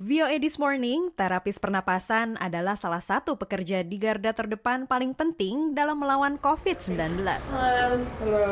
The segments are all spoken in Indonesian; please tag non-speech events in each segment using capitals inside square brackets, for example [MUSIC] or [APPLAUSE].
VOA This Morning, terapis pernapasan adalah salah satu pekerja di garda terdepan paling penting dalam melawan COVID-19. Hello. Hello.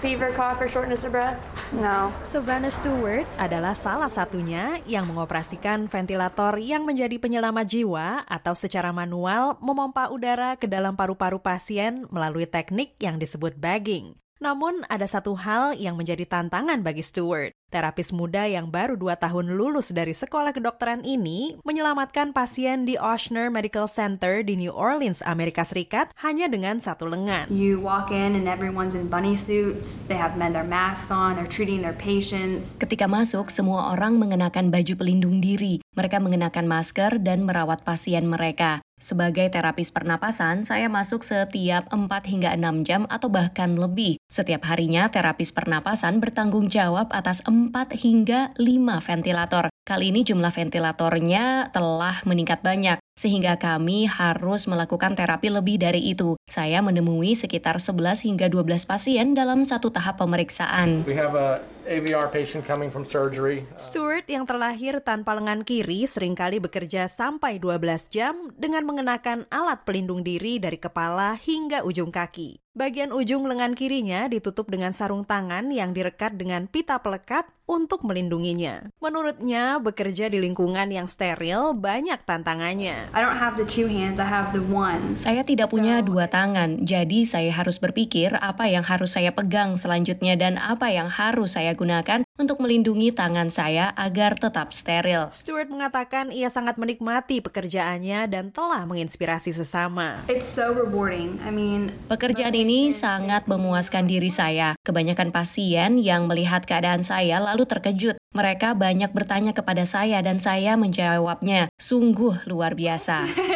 Fever, cough, or shortness of breath? No. Savannah Stewart adalah salah satunya yang mengoperasikan ventilator yang menjadi penyelamat jiwa atau secara manual memompa udara ke dalam paru-paru pasien melalui teknik yang disebut bagging. Namun ada satu hal yang menjadi tantangan bagi Stewart. Terapis muda yang baru dua tahun lulus dari sekolah kedokteran ini menyelamatkan pasien di Ochsner Medical Center di New Orleans, Amerika Serikat hanya dengan satu lengan. You walk in and everyone's in bunny suits. They have men their masks on. They're treating their patients. Ketika masuk, semua orang mengenakan baju pelindung diri. Mereka mengenakan masker dan merawat pasien mereka. Sebagai terapis pernapasan, saya masuk setiap 4 hingga 6 jam atau bahkan lebih. Setiap harinya, terapis pernapasan bertanggung jawab atas 4 hingga 5 ventilator. Kali ini jumlah ventilatornya telah meningkat banyak, sehingga kami harus melakukan terapi lebih dari itu. Saya menemui sekitar 11 hingga 12 pasien dalam satu tahap pemeriksaan. We have a AVR patient coming from surgery. Stewart yang terlahir tanpa lengan kiri sering kali bekerja sampai 12 jam dengan mengenakan alat pelindung diri dari kepala hingga ujung kaki. Bagian ujung lengan kirinya ditutup dengan sarung tangan yang direkat dengan pita pelekat untuk melindunginya. Menurutnya, bekerja di lingkungan yang steril banyak tantangannya. I don't have the two hands, I have the one. Saya tidak punya dua tangan, jadi saya harus berpikir apa yang harus saya pegang selanjutnya dan apa yang harus saya gunakan untuk melindungi tangan saya agar tetap steril. Stewart mengatakan ia sangat menikmati pekerjaannya dan telah menginspirasi sesama. It's so rewarding. I mean, Pekerjaan ini sangat memuaskan diri saya. Kebanyakan pasien yang melihat keadaan saya lalu terkejut. Mereka banyak bertanya kepada saya dan saya menjawabnya. Sungguh luar biasa. [LAUGHS]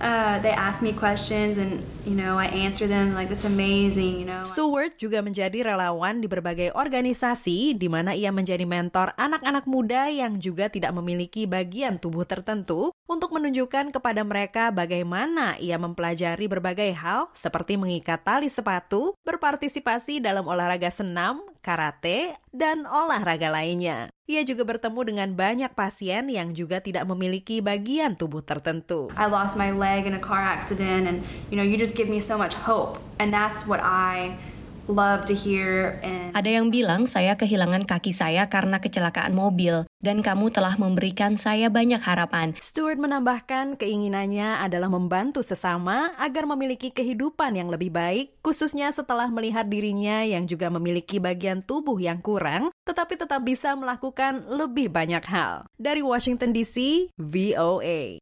uh, they ask me questions and, you know, I answer them like, that's amazing, you know. Stewart juga menjadi relawan di berbagai organisasi di mana ia menjadi mentor anak-anak muda yang juga tidak memiliki bagian tubuh tertentu untuk menunjukkan kepada mereka bagaimana ia mempelajari berbagai hal seperti mengikat tali sepatu, berpartisipasi dalam olahraga senam, karate, dan olahraga lainnya. Ia juga bertemu dengan banyak pasien yang juga tidak memiliki bagian tubuh tertentu. I lost my leg in a car accident and, you know, you just give me so much hope. And that's what I love to hear and Ada yang bilang saya kehilangan kaki saya karena kecelakaan mobil dan kamu telah memberikan saya banyak harapan. Stewart menambahkan keinginannya adalah membantu sesama agar memiliki kehidupan yang lebih baik, khususnya setelah melihat dirinya yang juga memiliki bagian tubuh yang kurang, tetapi tetap bisa melakukan lebih banyak hal. Dari Washington DC, VOA.